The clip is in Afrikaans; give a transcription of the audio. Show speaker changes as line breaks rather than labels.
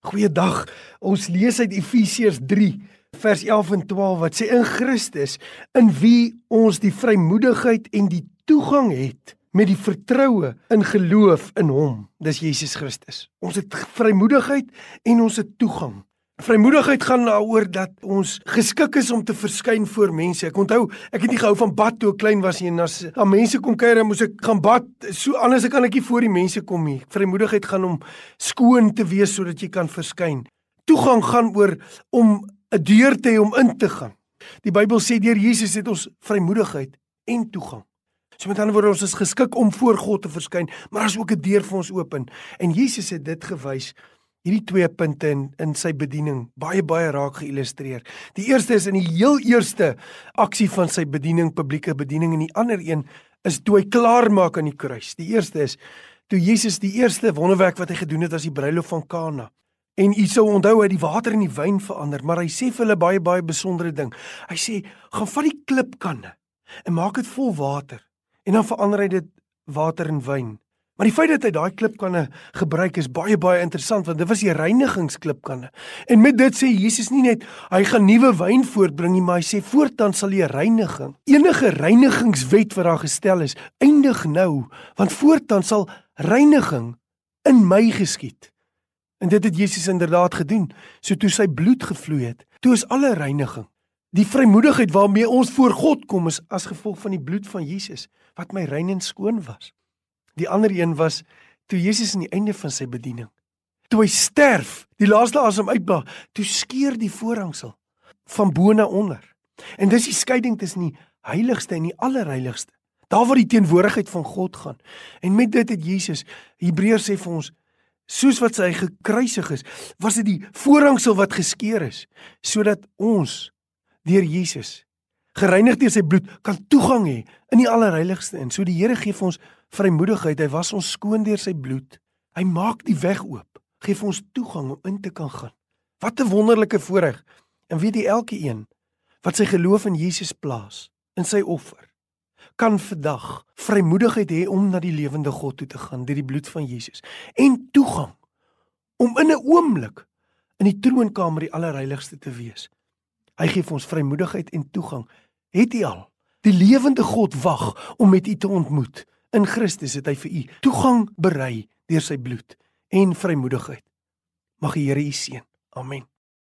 Goeiedag. Ons lees uit Efesiërs 3 vers 11 en 12 wat sê in Christus in wie ons die vrymoedigheid en die toegang het met die vertroue in geloof in hom. Dis Jesus Christus. Ons het vrymoedigheid en ons het toegang. Vrymoedigheid gaan daaroor dat ons geskik is om te verskyn voor mense. Ek onthou, ek het nie gehou van bad toe ek klein was nie en as aan mense kom kuier, moes ek gaan bad. So anders kan ek nie voor die mense kom nie. Vrymoedigheid gaan om skoon te wees sodat jy kan verskyn. Toegang gaan oor om 'n deur te hê om in te gaan. Die Bybel sê deur Jesus het ons vrymoedigheid en toegang. So met ander woorde ons is geskik om voor God te verskyn, maar as ook 'n deur vir ons open. En Jesus het dit gewys hierdie twee punte in in sy bediening baie baie raak geillustreer. Die eerste is in die heel eerste aksie van sy bediening, publieke bediening en die ander een is toe hy klaar maak aan die kruis. Die eerste is toe Jesus die eerste wonderwerk wat hy gedoen het as die bruilof van Kana. En u sou onthou hy die water in die wyn verander, maar hy sê vir hulle baie baie besondere ding. Hy sê: "Gaan vat die klipkanne en maak dit vol water en dan verander hy dit water in wyn." Maar die feit dat hy daai klipkanne gebruik is baie baie interessant want dit was die reinigingsklipkanne. En met dit sê Jesus nie net hy gaan nuwe wyn voortbring nie, maar hy sê voortaan sal jy reiniging. Enige reinigingswet wat daar gestel is, eindig nou, want voortaan sal reiniging in my geskied. En dit het Jesus inderdaad gedoen. So toe sy bloed gevloei het, toe is alle reiniging. Die vrymoedigheid waarmee ons voor God kom is as gevolg van die bloed van Jesus wat my rein en skoon was. Die ander een was toe Jesus aan die einde van sy bediening. Toe hy sterf, die laaste asem uitblaas, toe skeur die voorhangsel van bo na onder. En dis die skeiding tussen die heiligste en die allerheiligste. Daar waar die teenwoordigheid van God gaan. En met dit het Jesus Hebreërs sê vir ons soos wat hy gekruisig is, was dit die voorhangsel wat geskeur is sodat ons deur Jesus gereinig deur sy bloed kan toegang hê in die allerheiligste. En so die Here gee vir ons vrymoedigheid. Hy was ons skoon deur sy bloed. Hy maak die weg oop. Gee vir ons toegang om in te kan gaan. Wat 'n wonderlike voorreg. En weet jy elke een wat sy geloof in Jesus plaas, in sy offer, kan vandag vrymoedigheid hê om na die lewende God toe te gaan deur die bloed van Jesus en toegang om in 'n oomblik in die troonkamer die allerheiligste te wees. Hy gee vir ons vrymoedigheid en toegang. Het jy al? Die lewende God wag om met u te ontmoet. In Christus het hy vir u toegang berei deur sy bloed en vrymoedigheid. Mag die Here u seën. Amen.